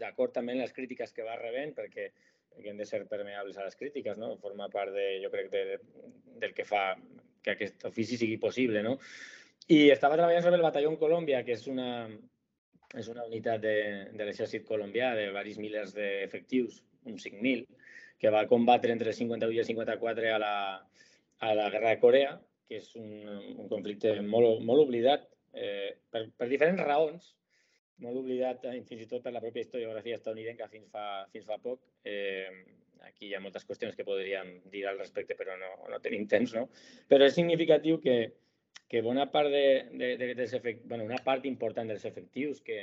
Speaker 3: d'acord també amb les crítiques que vas rebent perquè, perquè hem de ser permeables a les crítiques, no? Forma part de, jo crec, de, del que fa que aquest ofici sigui possible, no? I estava treballant sobre el Batalló Colòmbia, que és una, és una unitat de, de l'exèrcit colombià de varis milers d'efectius, uns 5.000, que va combatre entre el 51 i el 54 a la, a la Guerra de Corea, que és un, un conflicte molt, molt oblidat eh, per, per diferents raons, molt oblidat eh, fins i tot per la pròpia historiografia estadounidenca fins fa, fins fa poc. Eh, aquí hi ha moltes qüestions que podríem dir al respecte, però no, no tenim temps, no? Però és significatiu que, que bona part de, de, de, dels efect, bueno, una part important dels efectius que,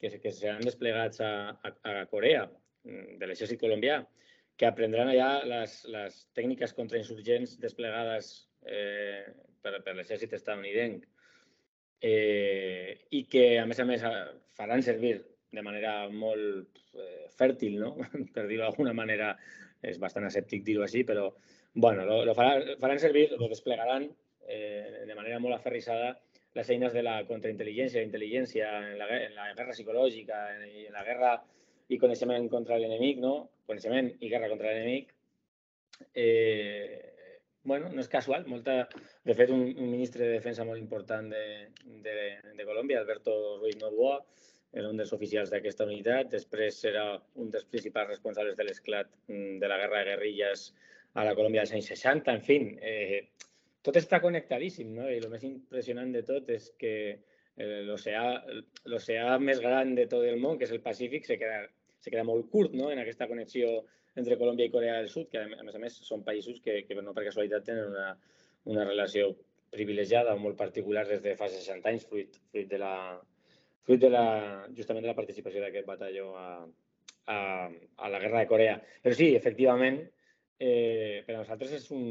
Speaker 3: que, que seran desplegats a, a, a Corea, mm, de l'exèrcit colombià, que aprendran allà les, les tècniques contrainsurgents desplegades eh, per, per l'exèrcit estadounidenc, eh, i que, a més a més, faran servir de manera molt eh, fèrtil, no? per dir-ho manera, és bastant escèptic dir-ho així, però bueno, lo, lo faran, faran servir, lo desplegaran eh, de manera molt aferrissada les eines de la contraintel·ligència, intel·ligència en la, en la guerra psicològica, en, en la guerra i coneixement contra l'enemic, no? coneixement i guerra contra l'enemic, eh, bueno, no és casual. Molta... De fet, un, un de defensa molt important de, de, de Alberto Ruiz Novoa, era un dels oficials d'aquesta unitat. Després era un dels principals responsables de l'esclat mm, de la guerra de guerrilles a la Colòmbia dels anys 60. En fi, eh, tot està connectadíssim, no? I el més impressionant de tot és que eh, l'oceà més gran de tot el món, que és el Pacífic, se queda, se queda molt curt no? en aquesta connexió entre Colòmbia i Corea del Sud, que a més a més són països que, que no per casualitat tenen una, una relació privilegiada o molt particular des de fa 60 anys, fruit, fruit de la, fruit de la, justament de la participació d'aquest batalló a, a, a la guerra de Corea. Però sí, efectivament, eh, per a nosaltres és un,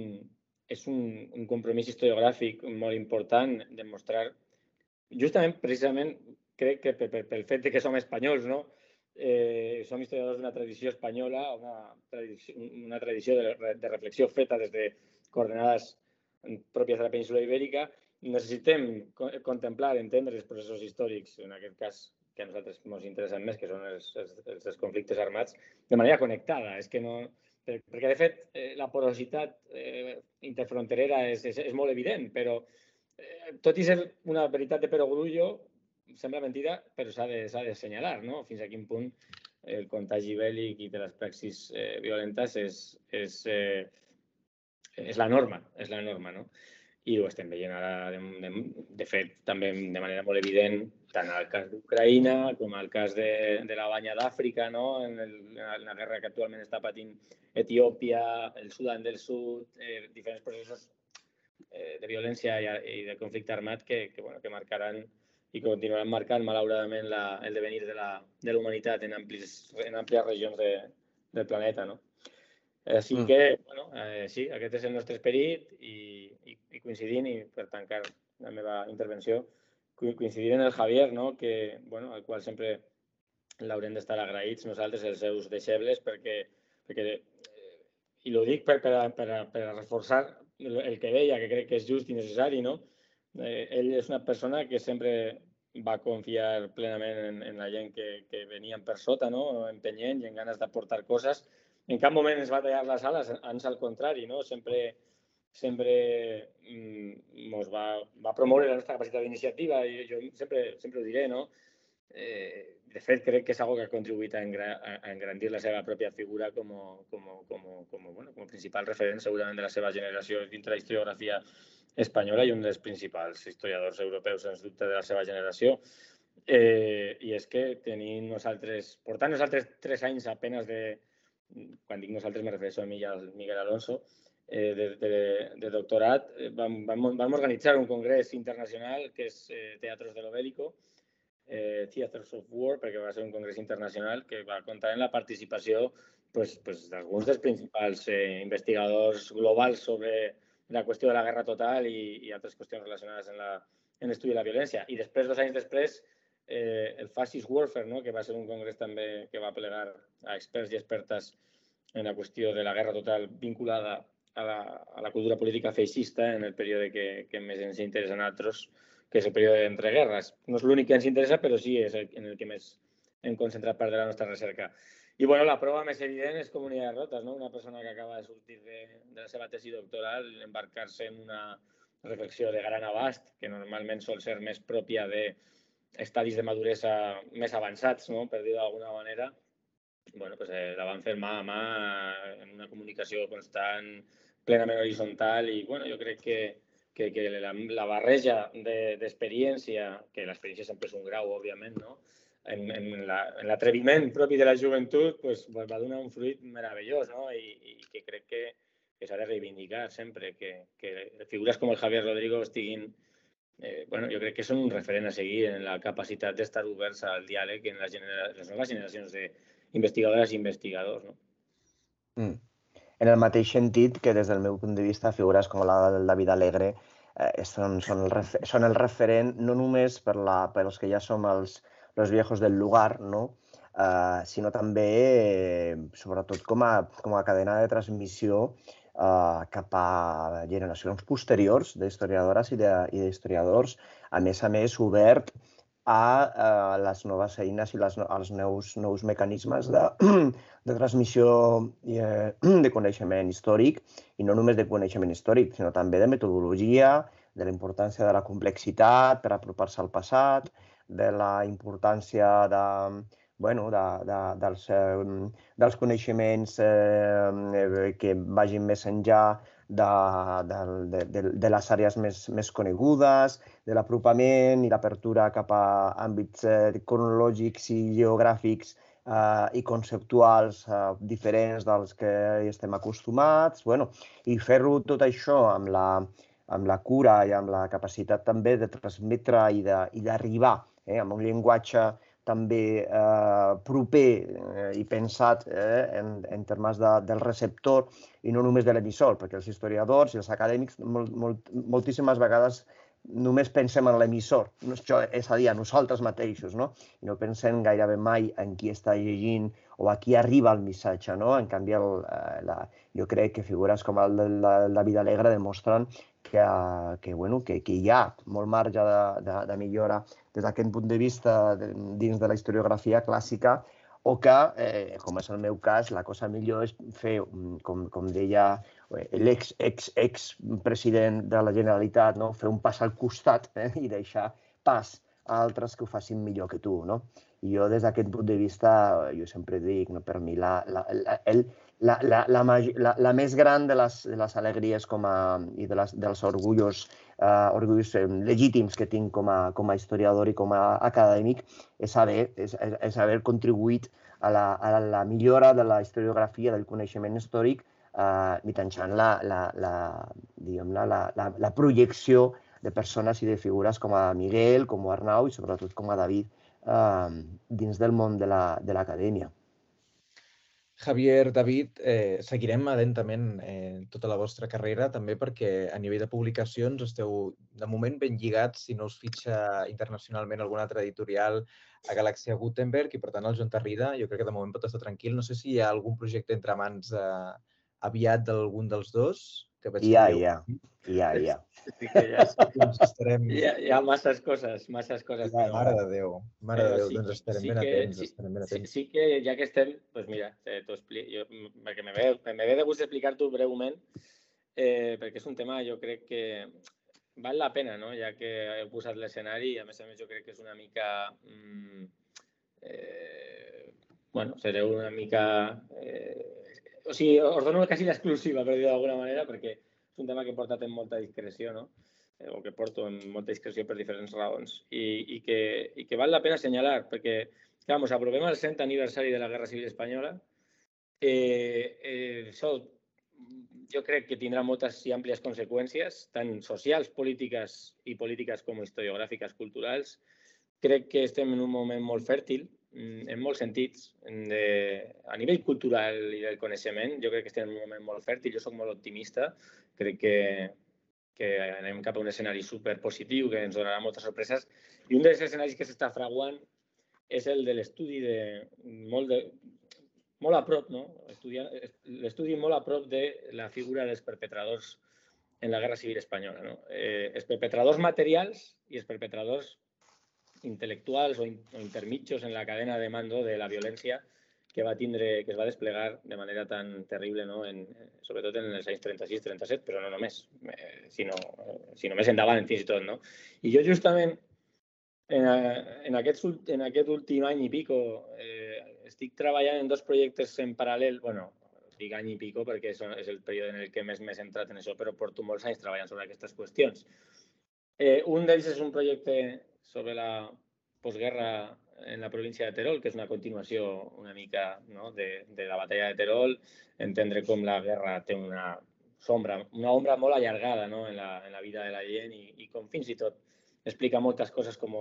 Speaker 3: és un, un compromís historiogràfic molt important demostrar, justament, precisament, crec que pel fet de que som espanyols, no? eh, som historiadors d'una tradició espanyola, una tradició, una tradició de, de reflexió feta des de coordenades pròpies de la península ibèrica, necessitem contemplar, entendre els processos històrics, en aquest cas que a nosaltres ens interessen més, que són els, els, els conflictes armats, de manera connectada. És que no, perquè, de fet, eh, la porositat eh, interfronterera és, és, és molt evident, però eh, tot i ser una veritat de perogrullo, sembla mentida, però s'ha de, de assenyalar, no? Fins a quin punt el contagi bèl·lic i de les praxis eh, violentes és, és, eh, és la norma, és la norma, no? I ho estem veient ara, de, de, de fet, també de manera molt evident, tant al cas d'Ucraïna com al cas de, de la banya d'Àfrica, no? en, en la guerra que actualment està patint Etiòpia, el Sudan del Sud, eh, diferents processos eh, de violència i, i de conflicte armat que, que, bueno, que marcaran i continuaran marcant, malauradament, la, el devenir de la, de la humanitat en, amplis, en àmplies regions de, del planeta. No? Així mm. que, bueno, eh, sí, aquest és el nostre esperit i, i, i coincidint, i per tancar la meva intervenció, coincidir en el Javier, no? que, bueno, al qual sempre l'haurem d'estar agraïts nosaltres, els seus deixebles, perquè, perquè eh, i ho dic per, per, per, per reforçar el que deia, que crec que és just i necessari, no? Eh, ell és una persona que sempre va confiar plenament en, en la gent que, que venien per sota, no? empenyent i en ganes d'aportar coses. En cap moment ens va tallar les ales, ans al contrari, no? sempre, sempre mm, va, va promoure la nostra capacitat d'iniciativa i jo sempre, sempre ho diré, no? Eh, de fet, crec que és algo que ha contribuït a, engra, a engrandir la seva pròpia figura com, com, com, com, bueno, com a principal referent segurament de la seva generació dintre la historiografia espanyola i un dels principals historiadors europeus, sens dubte, de la seva generació. Eh, I és que tenim nosaltres, portant nosaltres tres anys apenes de, quan dic nosaltres me refereixo a mi i al Miguel Alonso, eh, de, de, de doctorat, eh, vam, vam, vam organitzar un congrés internacional que és eh, Teatros de l'Obélico, eh, Theaters of War, perquè va ser un congrés internacional que va comptar en la participació pues, pues, d'alguns dels principals eh, investigadors sobre la qüestió de la guerra total i, i altres qüestions relacionades en la, en l'estudi de la violència. I després, dos anys després, eh, el Fascist Warfare, no? que va ser un congrés també que va plegar a experts i expertes en la qüestió de la guerra total vinculada a la, a la cultura política feixista en el període que, que més ens interessa a nosaltres, que és el període d'entreguerres. No és l'únic que ens interessa, però sí és el, en el que més hem concentrat part de la nostra recerca. I bueno, la prova més evident és Comunitat de Rotes, no? una persona que acaba de sortir de, de la seva tesi doctoral, embarcar-se en una reflexió de gran abast, que normalment sol ser més pròpia de estadis de maduresa més avançats, no? per dir d'alguna manera, bueno, pues, eh, la van fer mà a mà en una comunicació constant, plenament horitzontal i bueno, jo crec que, que, que la, la barreja d'experiència, de, que l'experiència sempre és un grau, òbviament, no? en, en l'atreviment la, propi de la joventut pues, pues, va donar un fruit meravellós no? I, i que crec que, que s'ha de reivindicar sempre, que, que figures com el Javier Rodrigo estiguin eh, bueno, jo crec que són un referent a seguir en la capacitat d'estar oberts al diàleg en les, genera les noves generacions d'investigadores i investigadors. No?
Speaker 2: Mm. En el mateix sentit que des del meu punt de vista figures com la del David Alegre eh, són, són, el són el referent no només per, la, per els que ja som els, els viejos del lugar, no? Uh, sinó també, eh, sobretot com a, com a cadena de transmissió uh, cap a generacions posteriors d'historiadores i d'historiadors, a més a més obert a uh, les noves eines i les, als nous, nous mecanismes de, de transmissió eh, de coneixement històric, i no només de coneixement històric, sinó també de metodologia, de la importància de la complexitat per apropar-se al passat, de la importància de, bueno, de, de, dels, eh, dels coneixements eh, que vagin més enllà de, de, de, de, les àrees més, més conegudes, de l'apropament i l'apertura cap a àmbits eh, cronològics i geogràfics eh, i conceptuals eh, diferents dels que estem acostumats, bueno, i fer-ho tot això amb la, amb la cura i amb la capacitat també de transmetre i d'arribar eh, amb un llenguatge també eh, proper eh, i pensat eh, en, en termes de, del receptor i no només de l'emissor, perquè els historiadors i els acadèmics molt, molt, moltíssimes vegades només pensem en l'emissor, és a dir, a nosaltres mateixos, no? I no pensem gairebé mai en qui està llegint o a qui arriba el missatge, no? En canvi, el, eh, la, jo crec que figures com el de la, la vida alegre demostren que, que, bueno, que, que hi ha molt marge de, de, de millora des d'aquest punt de vista de, dins de la historiografia clàssica o que, eh, com és el meu cas, la cosa millor és fer, com, com deia l'ex ex, ex president de la Generalitat, no? fer un pas al costat eh? i deixar pas a altres que ho facin millor que tu. No? I jo, des d'aquest punt de vista, jo sempre dic, no, per mi, la, la, la, el, la, la, la, la, la més gran de les, de les alegries com a, i de les, dels orgullos, uh, orgullos legítims que tinc com a, com a historiador i com a acadèmic és haver, és, és haver contribuït a la, a la millora de la historiografia, del coneixement històric eh, mitjançant la, la, la, la, la, la, la projecció de persones i de figures com a Miguel, com a Arnau i sobretot com a David eh, dins del món de l'acadèmia. La,
Speaker 1: Javier, David, eh, seguirem atentament eh, tota la vostra carrera, també perquè a nivell de publicacions esteu de moment ben lligats, si no us fitxa internacionalment algun altre editorial a Galàxia Gutenberg i per tant el Joan Tarrida jo crec que de moment pot estar tranquil. No sé si hi ha algun projecte entre mans eh, aviat d'algun dels dos.
Speaker 2: Que hi ha.
Speaker 3: Sí que ja, doncs estarem... hi, ha, hi ha masses coses, masses coses.
Speaker 1: Ja, però... Mare de Déu, mare de Déu, sí, doncs estarem sí ben que, atents,
Speaker 3: sí,
Speaker 1: estarem ben atents.
Speaker 3: Sí, sí que ja que estem, doncs mira, eh, t'ho explico, jo, perquè me ve, me ve de gust explicar-t'ho breument, eh, perquè és un tema, jo crec que val la pena, no? ja que heu posat l'escenari, a més a més jo crec que és una mica... Mm, eh, bueno, sereu una mica eh, o sigui, us dono quasi l'exclusiva, per dir d'alguna manera, perquè és un tema que he portat amb molta discreció, no? Eh, o que porto amb molta discreció per diferents raons i, i, que, i que val la pena assenyalar, perquè, vamos, aprovem el 100 aniversari de la Guerra Civil Espanyola. Eh, eh, això jo crec que tindrà moltes i àmplies conseqüències, tant socials, polítiques i polítiques com historiogràfiques, culturals. Crec que estem en un moment molt fèrtil en molts sentits. De, a nivell cultural i del coneixement, jo crec que estem en un moment molt fèrtil, jo sóc molt optimista, crec que, que anem cap a un escenari super positiu que ens donarà moltes sorpreses i un dels escenaris que s'està fraguant és el de l'estudi de molt, de, molt a prop, no? l'estudi molt a prop de la figura dels perpetradors en la Guerra Civil Espanyola. No? Eh, els perpetradors materials i els perpetradors intelectuals o, in, o intermitjos en la cadena de mando de la violència que va tindre, que es va desplegar de manera tan terrible, no? en, sobretot en els anys 36-37, però no només, eh, sinó, sinó més endavant fins i tot. No? I jo justament en, en, aquest, en aquest últim any i pico eh, estic treballant en dos projectes en paral·lel, bueno, dic any i pico perquè és, és el període en el que més m'he centrat en això, però porto molts anys treballant sobre aquestes qüestions. Eh, un d'ells és un projecte sobre la postguerra en la província de Terol, que és una continuació una mica no, de, de la batalla de Terol, entendre com la guerra té una sombra, una ombra molt allargada no, en, la, en la vida de la gent i, i com fins i tot explica moltes coses com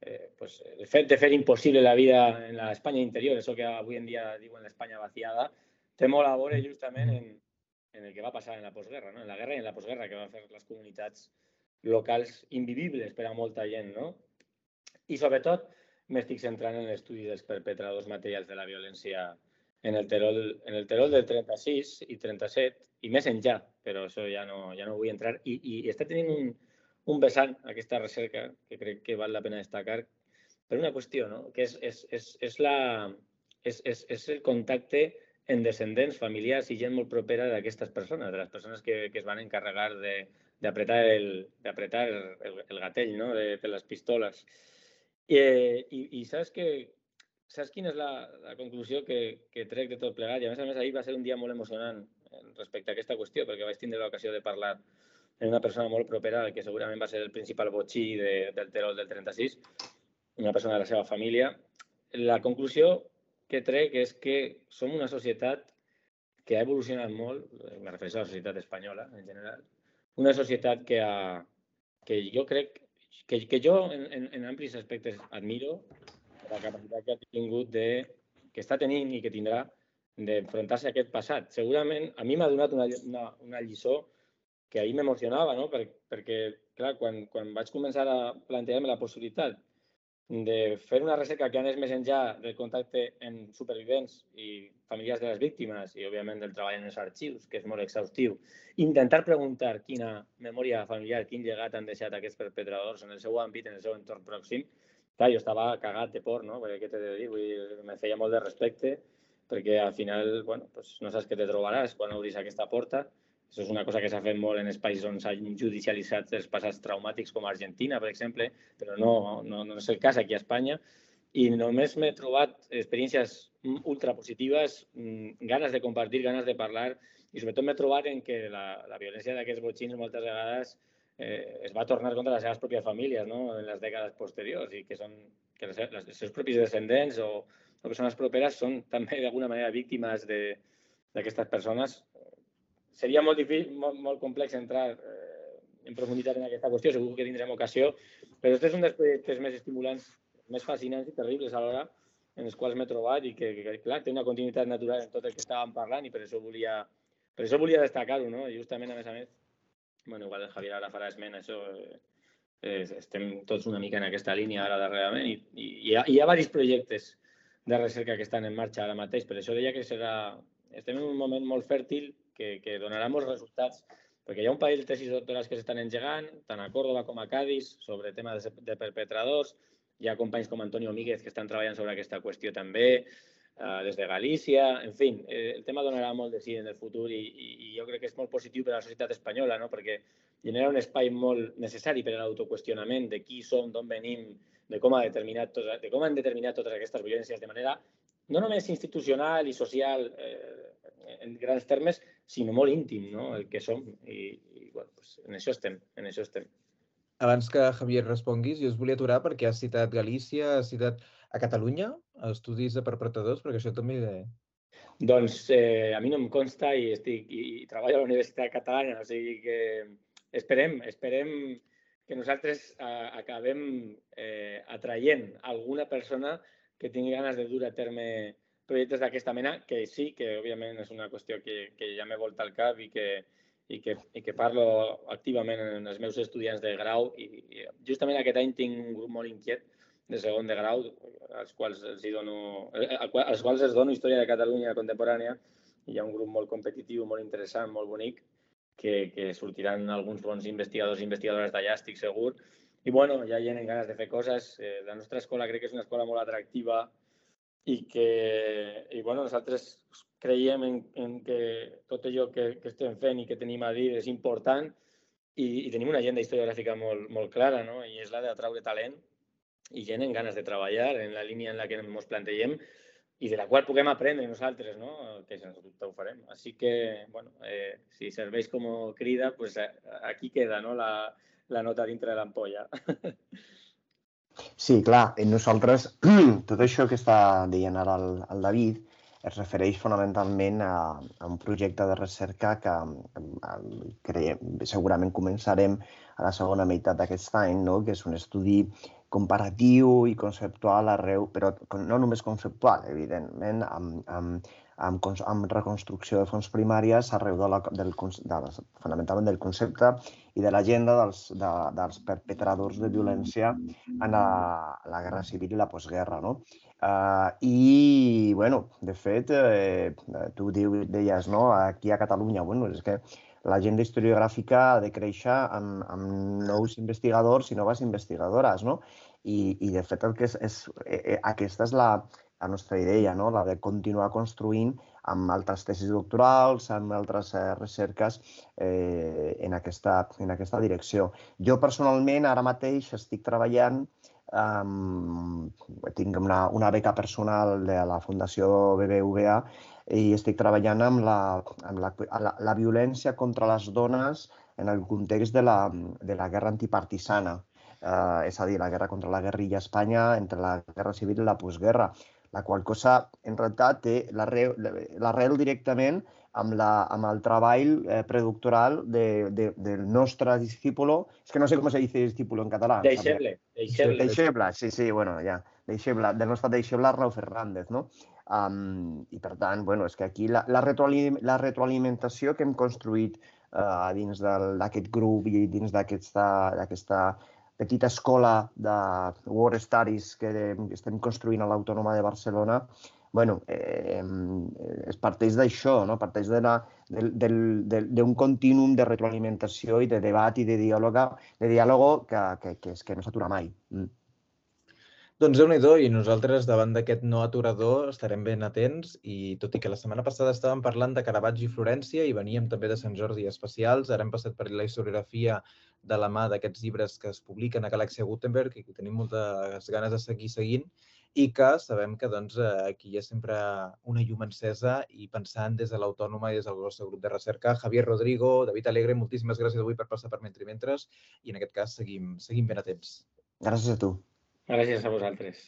Speaker 3: eh, pues, el fet de fer impossible la vida en la Espanya interior, això que avui en dia diuen l'Espanya vaciada, té molt a veure justament en, en el que va passar en la postguerra, no? en la guerra i en la postguerra, que va fer les comunitats locals invivibles per a molta gent. No? I sobretot m'estic centrant en l'estudi dels perpetradors materials de la violència en el Terol, en el Terol del 36 i 37 i més enllà, però això ja no, ja no vull entrar. I, i està tenint un, un vessant aquesta recerca que crec que val la pena destacar per una qüestió, no? que és, és, és, és, la, és, és, és el contacte en descendents, familiars i gent molt propera d'aquestes persones, de les persones que, que es van encarregar d'apretar el, el, el, el gatell no? de, de les pistoles. I, i, i saps que saps quina és la, la conclusió que, que trec de tot plegat? I a més a més ahir va ser un dia molt emocionant respecte a aquesta qüestió, perquè vaig tindre l'ocasió de parlar amb una persona molt propera, que segurament va ser el principal botxí de, del Terol del 36, una persona de la seva família. La conclusió que trec és que som una societat que ha evolucionat molt, me refereixo a la societat espanyola en general, una societat que, ha, que jo crec que, que jo en, en, en amplis aspectes admiro la capacitat que ha tingut de, que està tenint i que tindrà d'enfrontar-se a aquest passat. Segurament a mi m'ha donat una, una, una lliçó que ahir m'emocionava, no? Per, perquè, clar, quan, quan vaig començar a plantejar-me la possibilitat de fer una recerca que anés més enllà del contacte amb supervivents i familiars de les víctimes i, òbviament, del treball en els arxius, que és molt exhaustiu. Intentar preguntar quina memòria familiar, quin llegat han deixat aquests perpetradors en el seu àmbit, en el seu entorn pròxim. Clar, jo estava cagat de por, no? Perquè què t'he de dir? Vull dir, me feia molt de respecte perquè al final, bueno, pues no saps què te trobaràs quan obris aquesta porta això és una cosa que s'ha fet molt en els països on s'han judicialitzat els passats traumàtics, com Argentina, per exemple, però no, no, no és el cas aquí a Espanya. I només m'he trobat experiències ultra positives, mm, ganes de compartir, ganes de parlar, i sobretot m'he trobat en que la, la violència d'aquests botxins moltes vegades eh, es va tornar contra les seves pròpies famílies no? en les dècades posteriors i que són que les, les, els seus propis descendents o, o persones properes són també d'alguna manera víctimes d'aquestes persones seria molt difícil, molt, molt complex entrar eh, en profunditat en aquesta qüestió, segur que tindrem ocasió, però aquest és un dels projectes més estimulants, més fascinants i terribles alhora en els quals m'he trobat i que, que, clar, té una continuïtat natural en tot el que estàvem parlant i per això volia, per això volia destacar-ho, no? I justament, a més a més, bueno, igual el Javier ara farà esment, això, eh, estem tots una mica en aquesta línia ara darrerament i, i, i, hi ha, hi ha diversos projectes de recerca que estan en marxa ara mateix, per això deia que serà, estem en un moment molt fèrtil que, que donarà molts resultats, perquè hi ha un parell de tesis doctorals que s'estan engegant, tant a Córdoba com a Cádiz, sobre temes de, de perpetradors. Hi ha companys com Antonio Míguez que estan treballant sobre aquesta qüestió també, eh, des de Galícia. En fi, eh, el tema donarà molt de sí en el futur i, i, i jo crec que és molt positiu per a la societat espanyola, no? perquè genera un espai molt necessari per a l'autoqüestionament de qui som, d'on venim, de com, ha determinat tot, de com han determinat totes aquestes violències de manera no només institucional i social eh, en grans termes, sinó molt íntim, no? el que som. I, i bueno, pues, en això estem, en això estem.
Speaker 1: Abans que Javier responguis, jo us volia aturar perquè has citat Galícia, has citat a Catalunya, estudis de perpetradors, perquè això també... De...
Speaker 3: Doncs eh, a mi no em consta i, estic, i, i treballo a la Universitat Catalana, o sigui que esperem, esperem que nosaltres eh, acabem eh, atraient alguna persona que tingui ganes de dur a terme projectes d'aquesta mena, que sí, que òbviament és una qüestió que, que ja m'he voltat al cap i que, i que, i que parlo activament en els meus estudiants de grau i, i justament aquest any tinc un grup molt inquiet de segon de grau, als quals els, hi dono, als quals els dono història de Catalunya contemporània i hi ha un grup molt competitiu, molt interessant, molt bonic, que, que sortiran alguns bons investigadors i investigadores d'allà, estic segur. I bueno, hi ha ganes de fer coses. Eh, la nostra escola crec que és una escola molt atractiva, i que i, bueno, nosaltres creiem en, en que tot allò que, que estem fent i que tenim a dir és important i, i tenim una agenda historiogràfica molt, molt clara, no? i és la d'atraure talent i gent en ganes de treballar en la línia en la que ens plantegem i de la qual puguem aprendre nosaltres, no? que sens dubte ho farem. Així que, bueno, eh, si serveix com crida, pues, eh, aquí queda no? la, la nota dintre de l'ampolla.
Speaker 2: Sí, clar, nosaltres, tot això que està dient ara el, el David, es refereix fonamentalment a, a un projecte de recerca que creiem, segurament començarem a la segona meitat d'aquest any, no? que és un estudi comparatiu i conceptual arreu, però no només conceptual, evidentment, amb, amb, amb, amb reconstrucció de fons primàries arreu de la, del, de, fonamentalment del concepte i de l'agenda dels, de, dels perpetradors de violència en la, la guerra civil i la postguerra. No? Uh, I, bueno, de fet, eh, tu diu, deies, no? aquí a Catalunya, bueno, és que l'agenda historiogràfica ha de créixer amb, amb nous investigadors i noves investigadores, no? I, i de fet, el que és, és, eh, eh aquesta és la, la nostra idea, no? la de continuar construint amb altres tesis doctorals, amb altres eh, recerques eh, en, aquesta, en aquesta direcció. Jo personalment ara mateix estic treballant um, tinc una, una beca personal de la Fundació BBVA i estic treballant amb la, amb la, la, la violència contra les dones en el context de la, de la guerra antipartisana, eh, és a dir, la guerra contra la guerrilla a Espanya entre la guerra civil i la postguerra la qual cosa en realitat té l'arrel directament amb, la, amb el treball eh, predoctoral de, de, del nostre discípulo, és que no sé com se dice discípulo en català.
Speaker 3: Deixeble.
Speaker 2: Deixeble, deixeble sí, sí, bueno, ja. Deixeble, del nostre deixeble Arnau Fernández, no? Um, I per tant, bueno, és que aquí la, la, retroalim la retroalimentació que hem construït uh, dins d'aquest grup i dins d'aquesta petita escola de War Studies que estem construint a l'Autònoma de Barcelona, bueno, eh, es parteix d'això, no? parteix d'un de de, de, continuum de retroalimentació i de debat i de diàleg, de diàlogo que, que, que, que no s'atura mai. Mm.
Speaker 1: Doncs déu nhi i nosaltres davant d'aquest no aturador estarem ben atents i tot i que la setmana passada estàvem parlant de Caravaggio i Florència i veníem també de Sant Jordi especials, ara hem passat per la historiografia de la mà d'aquests llibres que es publiquen a Galàxia Gutenberg i que tenim moltes ganes de seguir seguint i que sabem que doncs, aquí hi ha sempre una llum encesa i pensant des de l'Autònoma i des del nostre grup de recerca. Javier Rodrigo, David Alegre, moltíssimes gràcies avui per passar per Mentre Mentres i en aquest cas seguim, seguim ben atents.
Speaker 2: Gràcies a tu.
Speaker 3: Gràcies a vosaltres.